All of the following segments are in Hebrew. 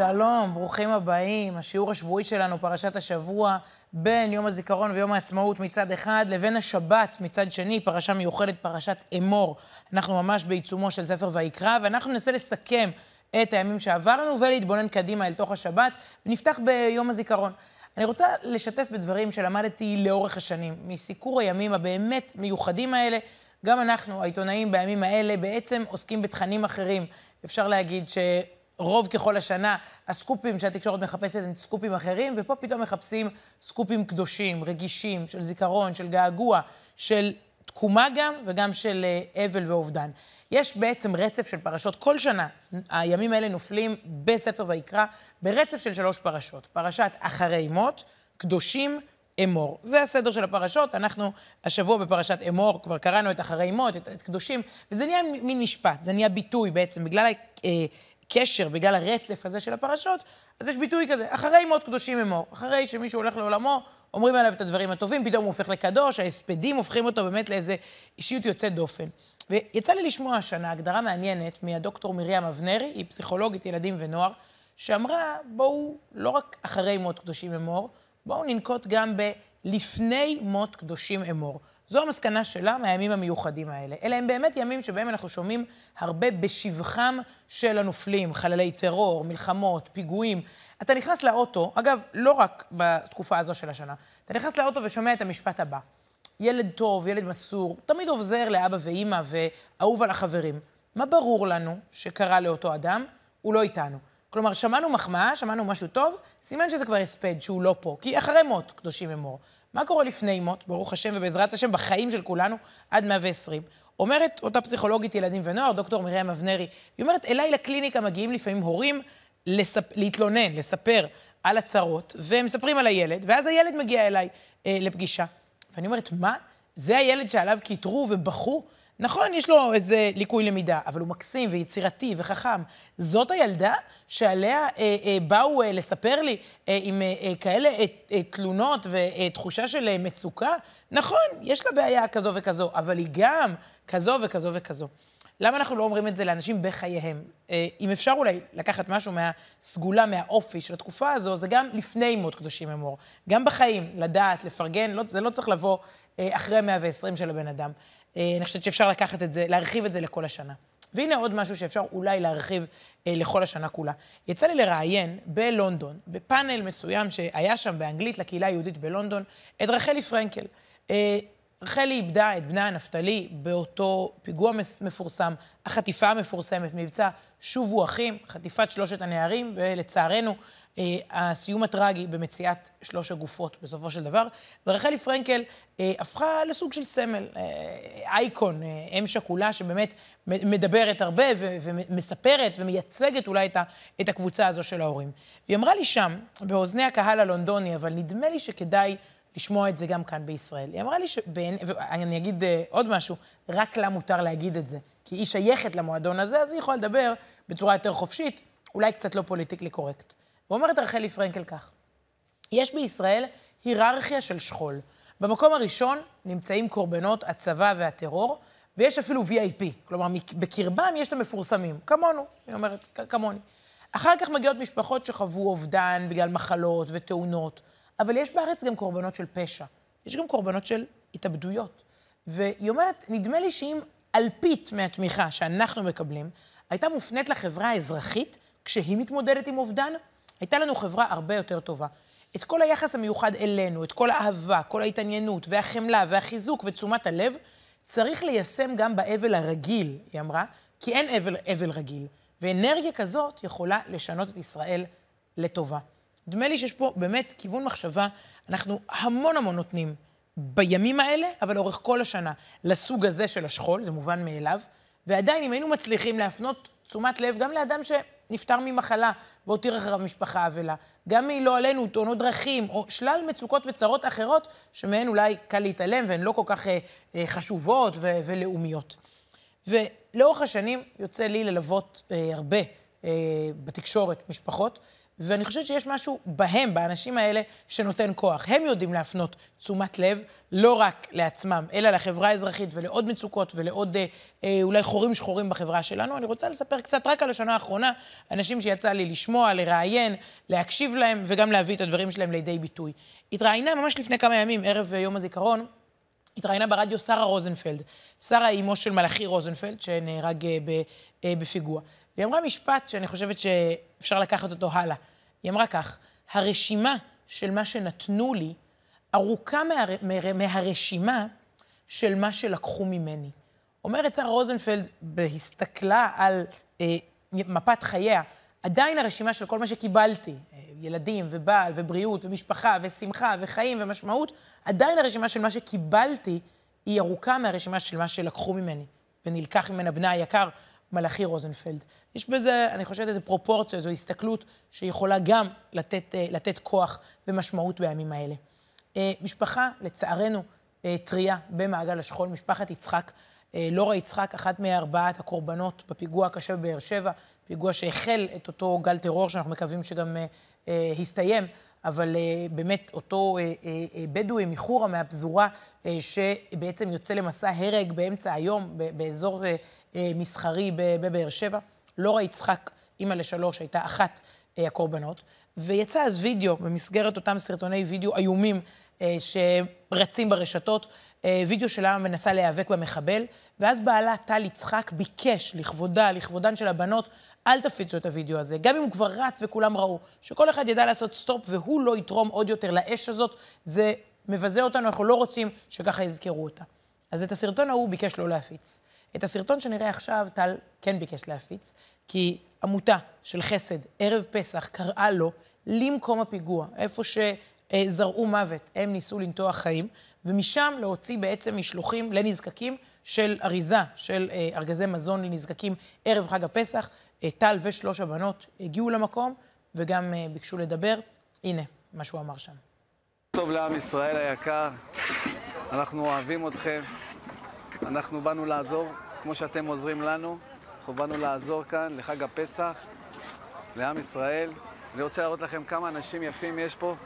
שלום, ברוכים הבאים. השיעור השבועי שלנו, פרשת השבוע, בין יום הזיכרון ויום העצמאות מצד אחד, לבין השבת מצד שני, פרשה מיוחדת, פרשת אמור. אנחנו ממש בעיצומו של ספר ויקרא, ואנחנו ננסה לסכם את הימים שעברנו ולהתבונן קדימה אל תוך השבת, ונפתח ביום הזיכרון. אני רוצה לשתף בדברים שלמדתי לאורך השנים, מסיקור הימים הבאמת מיוחדים האלה. גם אנחנו, העיתונאים בימים האלה, בעצם עוסקים בתכנים אחרים. אפשר להגיד ש... רוב ככל השנה, הסקופים שהתקשורת מחפשת הם סקופים אחרים, ופה פתאום מחפשים סקופים קדושים, רגישים, של זיכרון, של געגוע, של תקומה גם, וגם של אה, אבל ואובדן. יש בעצם רצף של פרשות. כל שנה הימים האלה נופלים בספר ויקרא ברצף של שלוש פרשות. פרשת אחרי מות, קדושים, אמור. זה הסדר של הפרשות. אנחנו השבוע בפרשת אמור, כבר קראנו את אחרי מות, את, את קדושים, וזה נהיה מין משפט, זה נהיה ביטוי בעצם, בגלל הקשר, בגלל הרצף הזה של הפרשות, אז יש ביטוי כזה, אחרי מות קדושים אמור. אחרי שמישהו הולך לעולמו, אומרים עליו את הדברים הטובים, פתאום הוא הופך לקדוש, ההספדים הופכים אותו באמת לאיזו אישיות יוצאת דופן. ויצא לי לשמוע השנה הגדרה מעניינת מהדוקטור מרים אבנרי, היא פסיכולוגית ילדים ונוער, שאמרה, בואו, לא רק אחרי מות קדושים אמור, בואו ננקוט גם בלפני מות קדושים אמור. זו המסקנה שלה מהימים המיוחדים האלה. אלה הם באמת ימים שבהם אנחנו שומעים הרבה בשבחם של הנופלים, חללי טרור, מלחמות, פיגועים. אתה נכנס לאוטו, אגב, לא רק בתקופה הזו של השנה, אתה נכנס לאוטו ושומע את המשפט הבא. ילד טוב, ילד מסור, תמיד עוזר לאבא ואימא ואהוב על החברים. מה ברור לנו שקרה לאותו אדם? הוא לא איתנו. כלומר, שמענו מחמאה, שמענו משהו טוב, סימן שזה כבר הספד, שהוא לא פה. כי אחרי מות, קדושים אמור. מה קורה לפני מות, ברוך השם ובעזרת השם, בחיים של כולנו, עד 120? אומרת אותה פסיכולוגית ילדים ונוער, דוקטור מרים אבנרי, היא אומרת, אליי לקליניקה מגיעים לפעמים הורים לספ... להתלונן, לספר על הצרות, והם מספרים על הילד, ואז הילד מגיע אליי אה, לפגישה. ואני אומרת, מה? זה הילד שעליו קיטרו ובכו? נכון, יש לו איזה ליקוי למידה, אבל הוא מקסים ויצירתי וחכם. זאת הילדה שעליה אה, אה, באו אה, לספר לי אה, עם אה, אה, כאלה אה, אה, תלונות ותחושה של אה, מצוקה? נכון, יש לה בעיה כזו וכזו, אבל היא גם כזו וכזו וכזו. למה אנחנו לא אומרים את זה לאנשים בחייהם? אה, אם אפשר אולי לקחת משהו מהסגולה, מהאופי של התקופה הזו, זה גם לפני מות קדושים אמור. גם בחיים, לדעת, לפרגן, לא, זה לא צריך לבוא אה, אחרי 120 של הבן אדם. אה, אני חושבת שאפשר לקחת את זה, להרחיב את זה לכל השנה. והנה עוד משהו שאפשר אולי להרחיב אה, לכל השנה כולה. יצא לי לראיין בלונדון, בפאנל מסוים שהיה שם באנגלית לקהילה היהודית בלונדון, את רחלי פרנקל. אה, רחלי איבדה את בנה נפתלי באותו פיגוע מפורסם, החטיפה המפורסמת, מבצע שובו אחים, חטיפת שלושת הנערים, ולצערנו, אה, הסיום הטרגי במציאת שלוש הגופות בסופו של דבר. ורחלי פרנקל אה, הפכה לסוג של סמל, אה, אייקון, אה, אם שכולה שבאמת מדברת הרבה ו- ומספרת ומייצגת אולי את, ה- את הקבוצה הזו של ההורים. והיא אמרה לי שם, באוזני הקהל הלונדוני, אבל נדמה לי שכדאי לשמוע את זה גם כאן בישראל. היא אמרה לי שבין, ואני אגיד אה, עוד משהו, רק לה מותר להגיד את זה. כי היא שייכת למועדון הזה, אז היא יכולה לדבר בצורה יותר חופשית, אולי קצת לא פוליטיקלי קורקט. ואומרת רחלי פרנקל כך, יש בישראל היררכיה של שכול. במקום הראשון נמצאים קורבנות הצבא והטרור, ויש אפילו VIP, כלומר, בקרבם יש את המפורסמים, כמונו, היא אומרת, כמוני. אחר כך מגיעות משפחות שחוו אובדן בגלל מחלות ותאונות, אבל יש בארץ גם קורבנות של פשע. יש גם קורבנות של התאבדויות. והיא אומרת, נדמה לי שאם אלפית מהתמיכה שאנחנו מקבלים, הייתה מופנית לחברה האזרחית, כשהיא מתמודדת עם אובדן, הייתה לנו חברה הרבה יותר טובה. את כל היחס המיוחד אלינו, את כל האהבה, כל ההתעניינות והחמלה והחיזוק ותשומת הלב, צריך ליישם גם באבל הרגיל, היא אמרה, כי אין אבל, אבל רגיל. ואנרגיה כזאת יכולה לשנות את ישראל לטובה. נדמה לי שיש פה באמת כיוון מחשבה, אנחנו המון המון נותנים בימים האלה, אבל לאורך כל השנה, לסוג הזה של השכול, זה מובן מאליו, ועדיין אם היינו מצליחים להפנות תשומת לב גם לאדם שנפטר ממחלה והותיר אחריו משפחה אבלה, גם מלא עלינו, תאונות דרכים, או שלל מצוקות וצרות אחרות, שמהן אולי קל להתעלם והן לא כל כך אה, אה, חשובות ו- ולאומיות. ולאורך השנים יוצא לי ללוות אה, הרבה אה, בתקשורת משפחות, ואני חושבת שיש משהו בהם, באנשים האלה, שנותן כוח. הם יודעים להפנות תשומת לב, לא רק לעצמם, אלא לחברה האזרחית ולעוד מצוקות ולעוד אה, אה, אולי חורים שחורים בחברה שלנו. אני רוצה לספר קצת רק על השנה האחרונה, אנשים שיצא לי לשמוע, לראיין, להקשיב להם וגם להביא את הדברים שלהם לידי ביטוי. התראיינה ממש לפני כמה ימים, ערב יום הזיכרון, התראיינה ברדיו שרה רוזנפלד. שרה היא אמו של מלאכי רוזנפלד, שנהרג אה, אה, בפיגוע. והיא אמרה משפט שאני חושבת שאפשר לקחת אותו הלאה. היא אמרה כך, הרשימה של מה שנתנו לי ארוכה מה, מה, מהרשימה של מה שלקחו ממני. אומרת שרה רוזנפלד, בהסתכלה על אה, מפת חייה, עדיין הרשימה של כל מה שקיבלתי, אה, ילדים ובעל ובריאות ומשפחה ושמחה וחיים ומשמעות, עדיין הרשימה של מה שקיבלתי היא ארוכה מהרשימה של מה שלקחו ממני, ונלקח ממנה בנה היקר, מלאכי רוזנפלד. יש בזה, אני חושבת, איזו פרופורציה, איזו הסתכלות שיכולה גם לתת, אה, לתת כוח ומשמעות בימים האלה. אה, משפחה, לצערנו, טריה במעגל השכול, משפחת יצחק. לורה יצחק, אחת מארבעת הקורבנות בפיגוע הקשה בבאר שבע, פיגוע שהחל את אותו גל טרור שאנחנו מקווים שגם אה, הסתיים, אבל אה, באמת אותו אה, אה, בדואי מחורה מהפזורה, שבעצם יוצא למסע הרג באמצע היום באזור מסחרי בבאר שבע. לורה יצחק, אימא לשלוש, הייתה אחת הקורבנות, ויצא אז וידאו במסגרת אותם סרטוני וידאו איומים אה, שרצים ברשתות. אה, וידאו שלה מנסה להיאבק במחבל, ואז בעלה טל יצחק ביקש לכבודה, לכבודן של הבנות, אל תפיצו את הוידאו הזה, גם אם הוא כבר רץ וכולם ראו, שכל אחד ידע לעשות סטופ והוא לא יתרום עוד יותר לאש הזאת, זה מבזה אותנו, אנחנו לא רוצים שככה יזכרו אותה. אז את הסרטון ההוא ביקש לא להפיץ. את הסרטון שנראה עכשיו, טל כן ביקש להפיץ, כי עמותה של חסד, ערב פסח, קראה לו למקום הפיגוע, איפה שזרעו מוות, הם ניסו לנטוע חיים, ומשם להוציא בעצם משלוחים לנזקקים של אריזה של אה, ארגזי מזון לנזקקים ערב חג הפסח. אה, טל ושלוש הבנות הגיעו למקום וגם אה, ביקשו לדבר. הנה מה שהוא אמר שם. טוב לעם ישראל היקר, אנחנו אוהבים אתכם, אנחנו באנו לעזור כמו שאתם עוזרים לנו, אנחנו באנו לעזור כאן לחג הפסח, לעם ישראל. אני רוצה להראות לכם כמה אנשים יפים יש פה,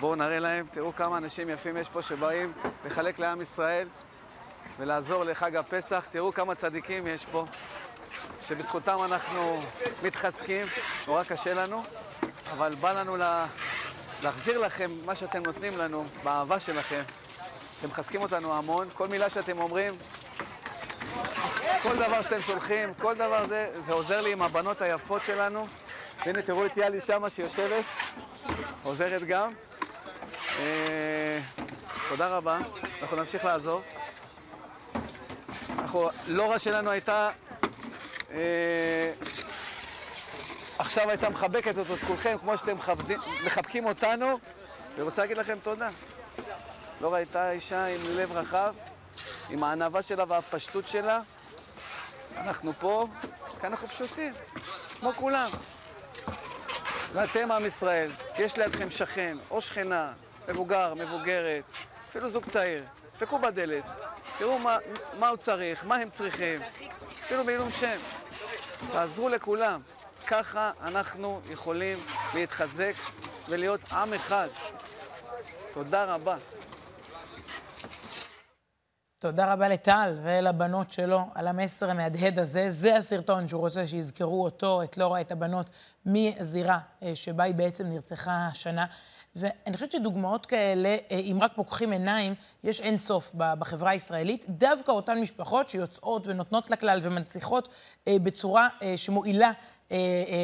בואו נראה להם, תראו כמה אנשים יפים יש פה שבאים לחלק לעם ישראל ולעזור לחג הפסח, תראו כמה צדיקים יש פה. שבזכותם אנחנו מתחזקים, נורא קשה לנו, אבל בא לנו לה... להחזיר לכם מה שאתם נותנים לנו, באהבה שלכם. אתם מחזקים אותנו המון, כל מילה שאתם אומרים, כל דבר שאתם שולחים, כל דבר זה, זה עוזר לי עם הבנות היפות שלנו. הנה, תראו את יאלי שמה שיושבת, עוזרת גם. אה, תודה רבה, אנחנו נמשיך לעזור. אנחנו, לורה שלנו הייתה אה, עכשיו הייתה מחבקת אותו, את כולכם, כמו שאתם מכבדים, מחבקים אותנו, ורוצה להגיד לכם תודה. לא ראיתה אישה עם לב רחב, עם הענווה שלה והפשטות שלה. אנחנו פה, כי אנחנו פשוטים, כמו כולם. ואתם עם ישראל, יש לידכם שכן או שכנה, מבוגר, מבוגרת, אפילו זוג צעיר, דפקו בדלת, תראו מה, מה הוא צריך, מה הם צריכים, אפילו בעילום שם. תעזרו לכולם. ככה אנחנו יכולים להתחזק ולהיות עם אחד. תודה רבה. תודה רבה לטל ולבנות שלו על המסר המהדהד הזה. זה הסרטון שהוא רוצה שיזכרו אותו, את לורה, את הבנות, מזירה אה, שבה היא בעצם נרצחה השנה. ואני חושבת שדוגמאות כאלה, אה, אם רק פוקחים עיניים, יש אין סוף בחברה הישראלית. דווקא אותן משפחות שיוצאות ונותנות לכלל ומנציחות אה, בצורה שמועילה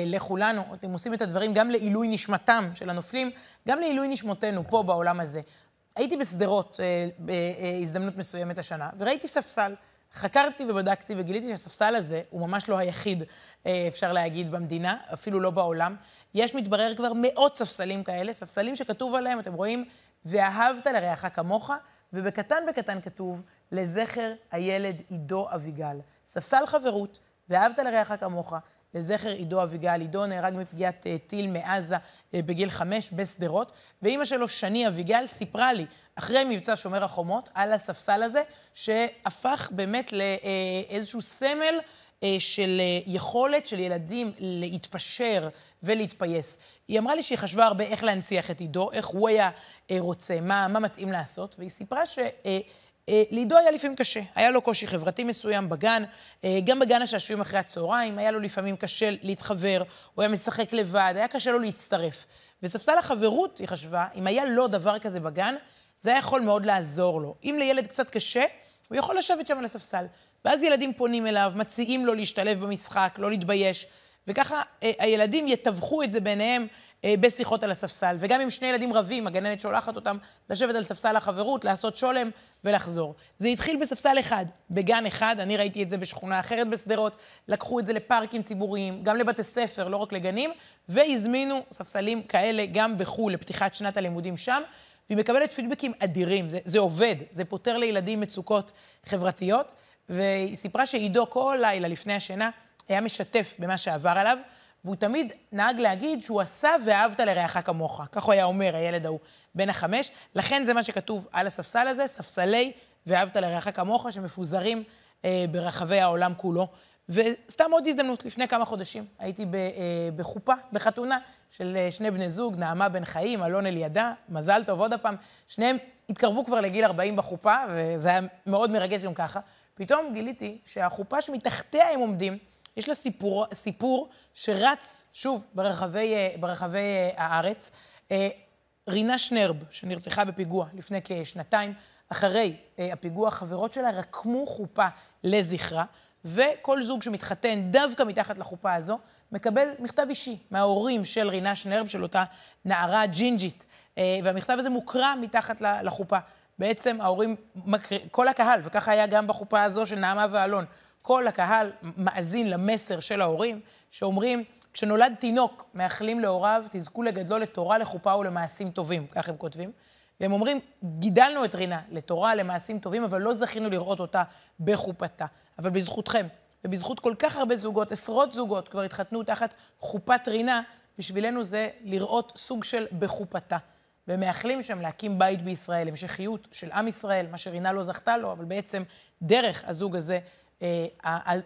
לכולנו. אתם עושים את הדברים גם לעילוי נשמתם של הנופלים, גם לעילוי נשמותינו פה בעולם הזה. הייתי בשדרות בהזדמנות מסוימת השנה, וראיתי ספסל. חקרתי ובדקתי וגיליתי שהספסל הזה הוא ממש לא היחיד, אפשר להגיד, במדינה, אפילו לא בעולם. יש, מתברר, כבר מאות ספסלים כאלה, ספסלים שכתוב עליהם, אתם רואים, ואהבת לרעך כמוך, ובקטן בקטן כתוב, לזכר הילד עידו אביגל. ספסל חברות, ואהבת לרעך כמוך, לזכר עידו אביגל. עידו נהרג מפגיעת uh, טיל מעזה uh, בגיל חמש בשדרות, ואימא שלו, שני אביגל, סיפרה לי, אחרי מבצע שומר החומות, על הספסל הזה, שהפך באמת לאיזשהו סמל אה, של אה, יכולת של ילדים להתפשר ולהתפייס. היא אמרה לי שהיא חשבה הרבה איך להנציח את עידו, איך הוא היה אה, רוצה, מה, מה מתאים לעשות, והיא סיפרה ש... לעידו היה לפעמים קשה, היה לו קושי חברתי מסוים בגן, גם בגן השעשועים אחרי הצהריים, היה לו לפעמים קשה להתחבר, הוא היה משחק לבד, היה קשה לו להצטרף. וספסל החברות, היא חשבה, אם היה לו דבר כזה בגן, זה היה יכול מאוד לעזור לו. אם לילד קצת קשה, הוא יכול לשבת שם על הספסל. ואז ילדים פונים אליו, מציעים לו להשתלב במשחק, לא להתבייש. וככה אה, הילדים יתווכו את זה ביניהם אה, בשיחות על הספסל. וגם אם שני ילדים רבים, הגננת שולחת אותם לשבת על ספסל החברות, לעשות שולם ולחזור. זה התחיל בספסל אחד, בגן אחד, אני ראיתי את זה בשכונה אחרת בשדרות, לקחו את זה לפארקים ציבוריים, גם לבתי ספר, לא רק לגנים, והזמינו ספסלים כאלה גם בחו"ל לפתיחת שנת הלימודים שם. והיא מקבלת פידבקים אדירים, זה, זה עובד, זה פותר לילדים מצוקות חברתיות. והיא סיפרה שעידו כל לילה לפני השינה היה משתף במה שעבר עליו, והוא תמיד נהג להגיד שהוא עשה ואהבת לרעך כמוך. כך הוא היה אומר, הילד ההוא, בן החמש. לכן זה מה שכתוב על הספסל הזה, ספסלי ואהבת לרעך כמוך, שמפוזרים אה, ברחבי העולם כולו. וסתם עוד הזדמנות, לפני כמה חודשים הייתי ב, אה, בחופה, בחתונה של אה, שני בני זוג, נעמה בן חיים, אלון אלידע, מזל טוב עוד הפעם. שניהם התקרבו כבר לגיל 40 בחופה, וזה היה מאוד מרגש גם ככה. פתאום גיליתי שהחופה שמתחתיה הם עומדים, יש לה סיפור, סיפור שרץ, שוב, ברחבי, אה, ברחבי אה, הארץ. אה, רינה שנרב, שנרצחה בפיגוע לפני כשנתיים, אחרי הפיגוע, חברות שלה רקמו חופה לזכרה, וכל זוג שמתחתן דווקא מתחת לחופה הזו, מקבל מכתב אישי מההורים של רינה שנרב, של אותה נערה ג'ינג'ית. והמכתב הזה מוקרא מתחת לחופה. בעצם ההורים, כל הקהל, וככה היה גם בחופה הזו של נעמה ואלון, כל הקהל מאזין למסר של ההורים, שאומרים, כשנולד תינוק, מאחלים להוריו, תזכו לגדלו לתורה, לחופה ולמעשים טובים, כך הם כותבים. והם אומרים, גידלנו את רינה לתורה, למעשים טובים, אבל לא זכינו לראות אותה בחופתה. אבל בזכותכם, ובזכות כל כך הרבה זוגות, עשרות זוגות כבר התחתנו תחת חופת רינה, בשבילנו זה לראות סוג של בחופתה. ומאחלים שם להקים בית בישראל, המשכיות של עם ישראל, מה שרינה לא זכתה לו, אבל בעצם דרך הזוג הזה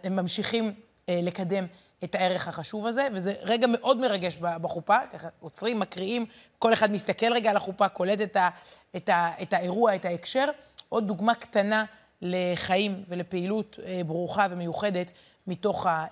הם ממשיכים אה, לקדם את הערך החשוב הזה, וזה רגע מאוד מרגש בחופה, עוצרים, מקריאים, כל אחד מסתכל רגע על החופה, קולט את, ה, את, ה, את האירוע, את ההקשר. עוד דוגמה קטנה לחיים ולפעילות אה, ברוכה ומיוחדת מתוך, ה,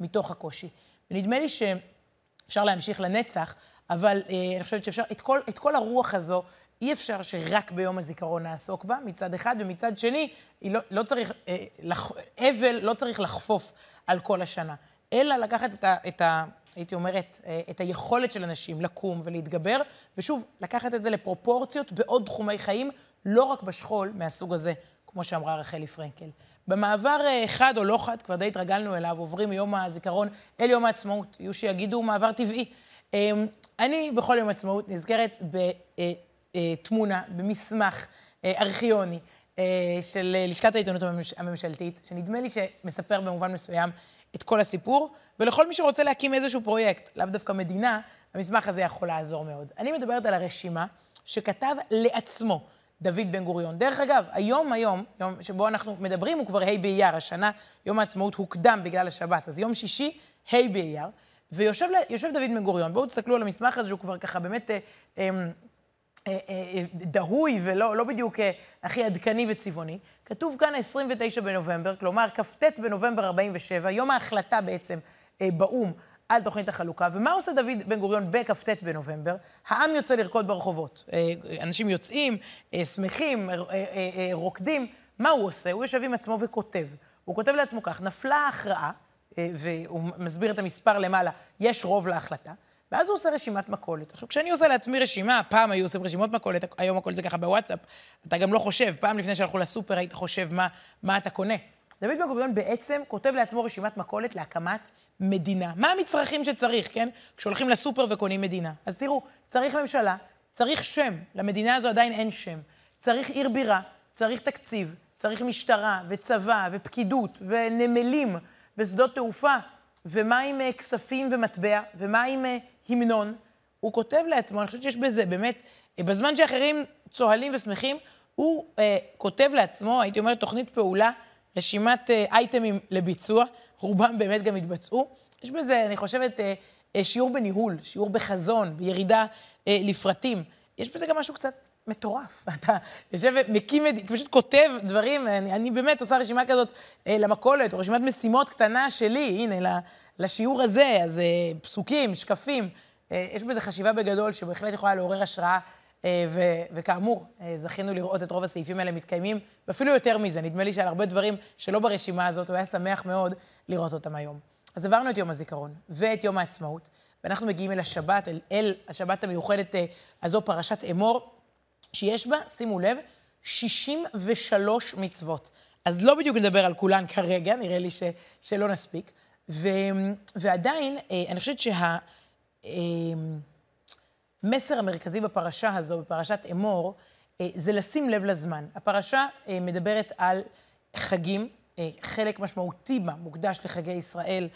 מתוך הקושי. ונדמה לי שאפשר להמשיך לנצח, אבל אה, אני חושבת שאפשר, את כל, את כל הרוח הזו, אי אפשר שרק ביום הזיכרון נעסוק בה, מצד אחד, ומצד שני, לא, לא צריך, אה, לח, אבל לא צריך לחפוף על כל השנה, אלא לקחת את ה... את ה הייתי אומרת, אה, את היכולת של אנשים לקום ולהתגבר, ושוב, לקחת את זה לפרופורציות בעוד תחומי חיים, לא רק בשכול מהסוג הזה, כמו שאמרה רחלי פרנקל. במעבר אה, חד או לא חד, כבר די התרגלנו אליו, עוברים מיום הזיכרון אל יום העצמאות. יהיו שיגידו מעבר טבעי. אמ, אני בכל יום עצמאות נזכרת בתמונה, במסמך אה, ארכיוני אה, של לשכת העיתונות הממשלתית, שנדמה לי שמספר במובן מסוים את כל הסיפור, ולכל מי שרוצה להקים איזשהו פרויקט, לאו דווקא מדינה, המסמך הזה יכול לעזור מאוד. אני מדברת על הרשימה שכתב לעצמו דוד בן גוריון. דרך אגב, היום, היום, יום שבו אנחנו מדברים, הוא כבר ה' באייר, השנה יום העצמאות הוקדם בגלל השבת, אז יום שישי, ה' באייר. ויושב דוד בן גוריון, בואו תסתכלו על המסמך הזה, שהוא כבר ככה באמת אה, אה, אה, אה, דהוי ולא לא בדיוק אה, הכי עדכני וצבעוני. כתוב כאן 29 בנובמבר, כלומר כ"ט בנובמבר 47, יום ההחלטה בעצם אה, באו"ם על תוכנית החלוקה. ומה עושה דוד בן גוריון בכ"ט בנובמבר? העם יוצא לרקוד ברחובות. אה, אנשים יוצאים, אה, שמחים, אה, רוקדים. מה הוא עושה? הוא יושב עם עצמו וכותב. הוא כותב לעצמו כך, נפלה ההכרעה, אה, והוא מסביר את המספר למעלה, יש רוב להחלטה, ואז הוא עושה רשימת מכולת. עכשיו, כשאני עושה לעצמי רשימה, פעם היו עושים רשימות מכולת, היום הכל זה ככה בוואטסאפ, אתה גם לא חושב, פעם לפני שהלכו לסופר היית חושב מה, מה אתה קונה. דוד בן גוריון בעצם כותב לעצמו רשימת מכולת להקמת מדינה. מה המצרכים שצריך, כן? כשהולכים לסופר וקונים מדינה. אז תראו, צריך ממשלה, צריך שם, למדינה הזו עדיין אין שם. צריך עיר בירה, צריך תקציב, צריך משטרה וצבא ופקידות ונמלים. ושדות תעופה, ומה עם אה, כספים ומטבע, ומה עם אה, המנון. הוא כותב לעצמו, אני חושבת שיש בזה באמת, אה, בזמן שאחרים צוהלים ושמחים, הוא אה, כותב לעצמו, הייתי אומרת, תוכנית פעולה רשימת אה, אייטמים לביצוע, רובם באמת גם התבצעו. יש בזה, אני חושבת, אה, אה, שיעור בניהול, שיעור בחזון, בירידה לפרטים. יש בזה גם משהו קצת מטורף. אתה יושב ומקים, פשוט כותב דברים, אני, אני באמת עושה רשימה כזאת למכולת, או רשימת משימות קטנה שלי, הנה, לשיעור הזה, אז פסוקים, שקפים. יש בזה חשיבה בגדול שבהחלט יכולה לעורר השראה אה, ו- וכאמור, אה, זכינו לראות את רוב הסעיפים האלה מתקיימים, ואפילו יותר מזה, נדמה לי שעל הרבה דברים שלא ברשימה הזאת, הוא היה שמח מאוד לראות אותם היום. אז עברנו את יום הזיכרון ואת יום העצמאות, ואנחנו מגיעים אל השבת, אל, אל השבת המיוחדת אה, הזו, פרשת אמור, שיש בה, שימו לב, 63 מצוות. אז לא בדיוק נדבר על כולן כרגע, נראה לי ש, שלא נספיק. ו, ועדיין, אני חושבת שה... המסר המרכזי בפרשה הזו, בפרשת אמור, אה, זה לשים לב לזמן. הפרשה אה, מדברת על חגים, אה, חלק משמעותי בה מוקדש לחגי ישראל,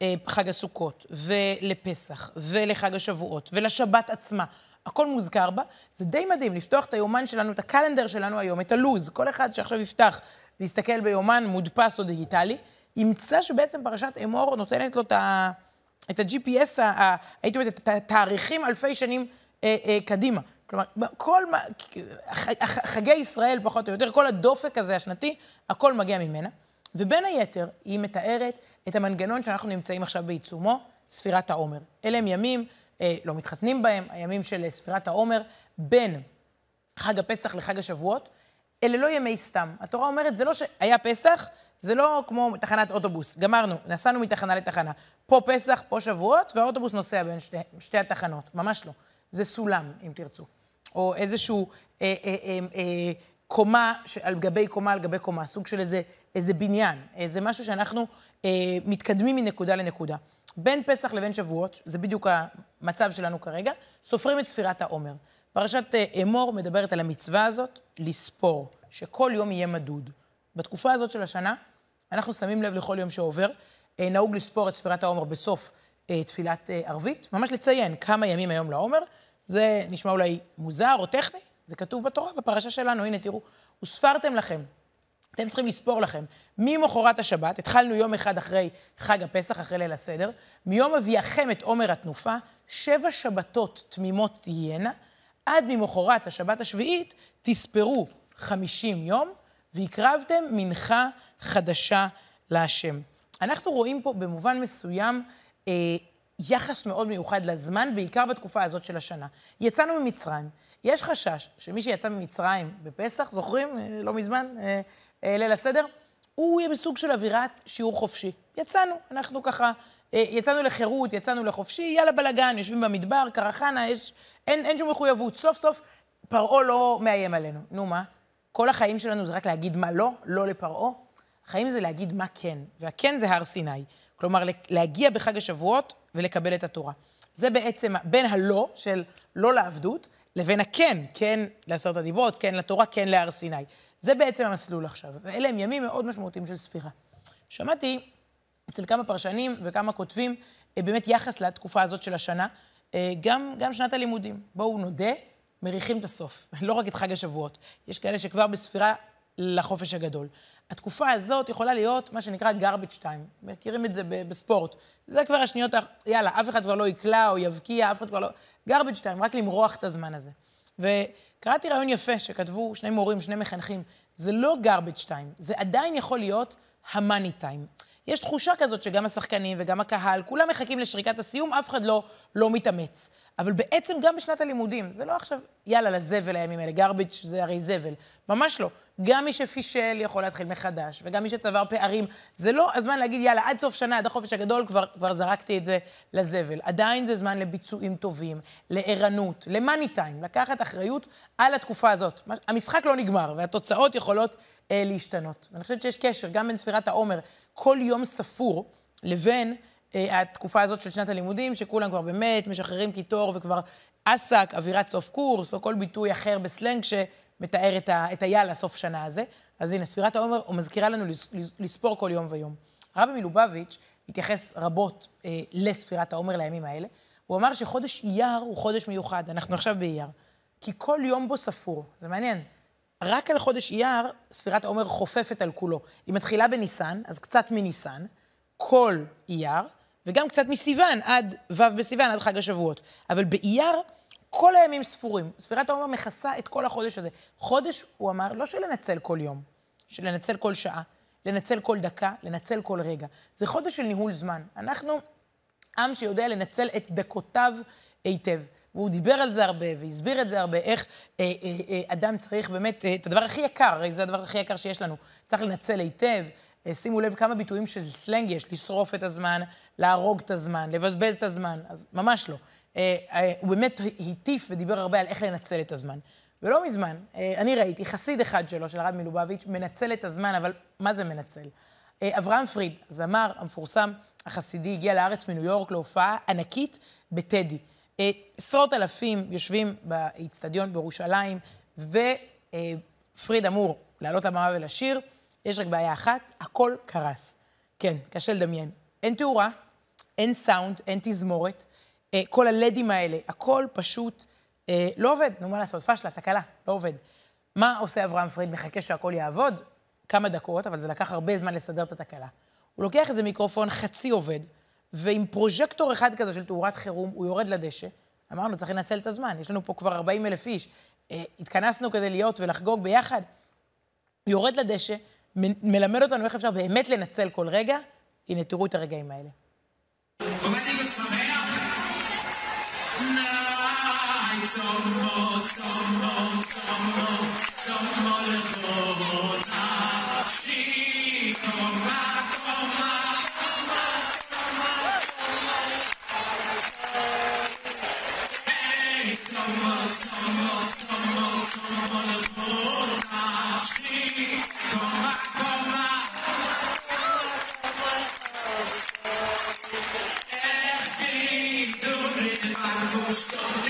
לחג הסוכות ולפסח ולחג השבועות ולשבת עצמה. הכל מוזכר בה. זה די מדהים לפתוח את היומן שלנו, את הקלנדר שלנו היום, את הלו"ז. כל אחד שעכשיו יפתח ויסתכל ביומן מודפס או דיגיטלי, ימצא שבעצם פרשת אמור נותנת לו את ה... את ה-GPS, הייתי אומרת, את התאריכים אלפי שנים אה, אה, קדימה. כלומר, כל חגי ישראל פחות או יותר, כל הדופק הזה השנתי, הכל מגיע ממנה. ובין היתר, היא מתארת את המנגנון שאנחנו נמצאים עכשיו בעיצומו, ספירת העומר. אלה הם ימים, לא מתחתנים בהם, הימים של ספירת העומר, בין חג הפסח לחג השבועות. אלה לא ימי סתם. התורה אומרת, זה לא שהיה פסח, זה לא כמו תחנת אוטובוס. גמרנו, נסענו מתחנה לתחנה. פה פסח, פה שבועות, והאוטובוס נוסע בין שתי, שתי התחנות. ממש לא. זה סולם, אם תרצו. או איזשהו אה, אה, אה, אה, קומה, על גבי קומה על גבי קומה, סוג של איזה, איזה בניין, איזה משהו שאנחנו אה, מתקדמים מנקודה לנקודה. בין פסח לבין שבועות, זה בדיוק המצב שלנו כרגע, סופרים את ספירת העומר. פרשת אה, אמור מדברת על המצווה הזאת, לספור, שכל יום יהיה מדוד. בתקופה הזאת של השנה, אנחנו שמים לב לכל יום שעובר. אה, נהוג לספור את ספירת העומר בסוף אה, תפילת ערבית, ממש לציין כמה ימים היום לעומר. זה נשמע אולי מוזר או טכני, זה כתוב בתורה, בפרשה שלנו. הנה, תראו, וספרתם לכם. אתם צריכים לספור לכם. ממחרת השבת, התחלנו יום אחד אחרי חג הפסח, אחרי ליל הסדר, מיום אביאכם את עומר התנופה, שבע שבתות תמימות תהיינה, עד ממחרת השבת השביעית תספרו חמישים יום, והקרבתם מנחה חדשה להשם. אנחנו רואים פה במובן מסוים אה, יחס מאוד מיוחד לזמן, בעיקר בתקופה הזאת של השנה. יצאנו ממצרים, יש חשש שמי שיצא ממצרים בפסח, זוכרים? אה, לא מזמן, אה, ליל הסדר, הוא יהיה בסוג של אווירת שיעור חופשי. יצאנו, אנחנו ככה, אה, יצאנו לחירות, יצאנו לחופשי, יאללה בלאגן, יושבים במדבר, קרחנה, יש, אין, אין שום מחויבות. סוף סוף פרעה לא מאיים עלינו. נו מה? כל החיים שלנו זה רק להגיד מה לא, לא לפרעה. החיים זה להגיד מה כן, והכן זה הר סיני. כלומר, להגיע בחג השבועות ולקבל את התורה. זה בעצם בין הלא של לא לעבדות, לבין הכן, כן לעשרת הדיברות, כן לתורה, כן להר סיני. זה בעצם המסלול עכשיו, ואלה הם ימים מאוד משמעותיים של ספירה. שמעתי אצל כמה פרשנים וכמה כותבים אה, באמת יחס לתקופה הזאת של השנה, אה, גם, גם שנת הלימודים. בואו נודה, מריחים את הסוף, לא רק את חג השבועות. יש כאלה שכבר בספירה לחופש הגדול. התקופה הזאת יכולה להיות מה שנקרא garbage time. מכירים את זה בספורט. זה כבר השניות, יאללה, אף אחד כבר לא יקלע או יבקיע, אף אחד כבר לא... garbage time, רק למרוח את הזמן הזה. וקראתי רעיון יפה שכתבו שני מורים, שני מחנכים. זה לא garbage time, זה עדיין יכול להיות ה-money time. יש תחושה כזאת שגם השחקנים וגם הקהל, כולם מחכים לשריקת הסיום, אף אחד לא, לא מתאמץ. אבל בעצם גם בשנת הלימודים, זה לא עכשיו, יאללה, לזבל הימים האלה, garbage זה הרי זבל. ממש לא. גם מי שפישל יכול להתחיל מחדש, וגם מי שצבר פערים. זה לא הזמן להגיד, יאללה, עד סוף שנה, עד החופש הגדול, כבר, כבר זרקתי את זה לזבל. עדיין זה זמן לביצועים טובים, לערנות, למאני טיים, לקחת אחריות על התקופה הזאת. המשחק לא נגמר, והתוצאות יכולות אה, להשתנות. ואני חושבת שיש קשר גם בין ספירת העומר, כל יום ספור, לבין אה, התקופה הזאת של שנת הלימודים, שכולם כבר באמת משחררים קיטור וכבר אסק, אווירת סוף קורס, או כל ביטוי אחר בסלנג שמתאר את, ה, את היאללה סוף שנה הזה. אז הנה, ספירת העומר מזכירה לנו לספור כל יום ויום. הרבי מלובביץ' התייחס רבות אה, לספירת העומר לימים האלה. הוא אמר שחודש אייר הוא חודש מיוחד, אנחנו עכשיו באייר. כי כל יום בו ספור. זה מעניין. רק על חודש אייר, ספירת העומר חופפת על כולו. היא מתחילה בניסן, אז קצת מניסן, כל אייר, וגם קצת מסיוון עד ו' בסיוון, עד חג השבועות. אבל באייר, כל הימים ספורים. ספירת העומר מכסה את כל החודש הזה. חודש, הוא אמר, לא של לנצל כל יום, של לנצל כל שעה, לנצל כל דקה, לנצל כל רגע. זה חודש של ניהול זמן. אנחנו עם שיודע לנצל את דקותיו היטב. והוא דיבר על זה הרבה, והסביר את זה הרבה, איך אה, אה, אה, אדם צריך באמת, אה, את הדבר הכי יקר, הרי זה הדבר הכי יקר שיש לנו, צריך לנצל היטב. אה, שימו לב כמה ביטויים של סלנג יש, לשרוף את הזמן, להרוג את הזמן, לבזבז את הזמן, אז ממש לא. אה, אה, הוא באמת הטיף ודיבר הרבה על איך לנצל את הזמן. ולא מזמן, אה, אני ראיתי חסיד אחד שלו, של הרב מלובביץ', מנצל את הזמן, אבל מה זה מנצל? אברהם פריד, הזמר המפורסם החסידי, הגיע לארץ מניו יורק להופעה ענקית בטדי. עשרות אלפים יושבים באיצטדיון בירושלים, ופריד אמור לעלות לבמה ולשיר. יש רק בעיה אחת, הכל קרס. כן, קשה לדמיין. אין תאורה, אין סאונד, אין תזמורת. אה, כל הלדים האלה, הכל פשוט אה, לא עובד. נו, מה לעשות? פשלה, תקלה, לא עובד. מה עושה אברהם פריד? מחכה שהכל יעבוד? כמה דקות, אבל זה לקח הרבה זמן לסדר את התקלה. הוא לוקח איזה מיקרופון חצי עובד, ועם פרוז'קטור אחד כזה של תאורת חירום, הוא יורד לדשא. אמרנו, צריך לנצל את הזמן, יש לנו פה כבר 40 אלף איש. אה, התכנסנו כדי להיות ולחגוג ביחד. יורד לדשא, מלמד אותנו איך אפשר באמת לנצל כל רגע. הנה, תראו את הרגעים האלה. Stop.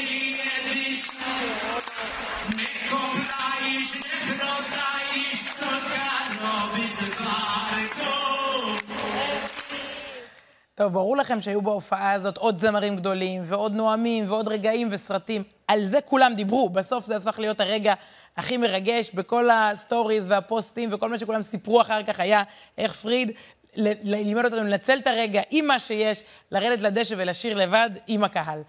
טוב, ברור לכם שהיו בהופעה הזאת עוד זמרים גדולים, ועוד נואמים, ועוד רגעים וסרטים. על זה כולם דיברו. בסוף זה הפך להיות הרגע הכי מרגש בכל הסטוריז והפוסטים, וכל מה שכולם סיפרו אחר כך היה איך פריד לימד אותנו לנצל את הרגע עם מה שיש, לרדת לדשא ולשיר לבד עם הקהל.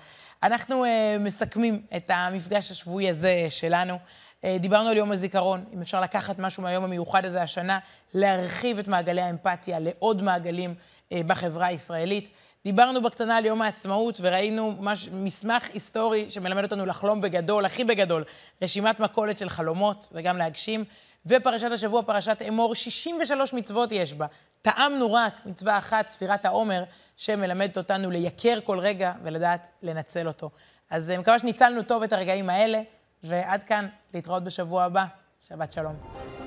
אנחנו uh, מסכמים את המפגש השבועי הזה שלנו. Uh, דיברנו על יום הזיכרון, אם אפשר לקחת משהו מהיום המיוחד הזה השנה, להרחיב את מעגלי האמפתיה לעוד מעגלים. אה, בחברה הישראלית. דיברנו בקטנה על יום העצמאות וראינו מש, מסמך היסטורי שמלמד אותנו לחלום בגדול, הכי בגדול, רשימת מכולת של חלומות וגם להגשים. ופרשת השבוע, פרשת אמור, 63 מצוות יש בה. טעמנו רק מצווה אחת, ספירת העומר, שמלמדת אותנו לייקר כל רגע ולדעת לנצל אותו. אז אה, מקווה שניצלנו טוב את הרגעים האלה, ועד כאן, להתראות בשבוע הבא. שבת שלום.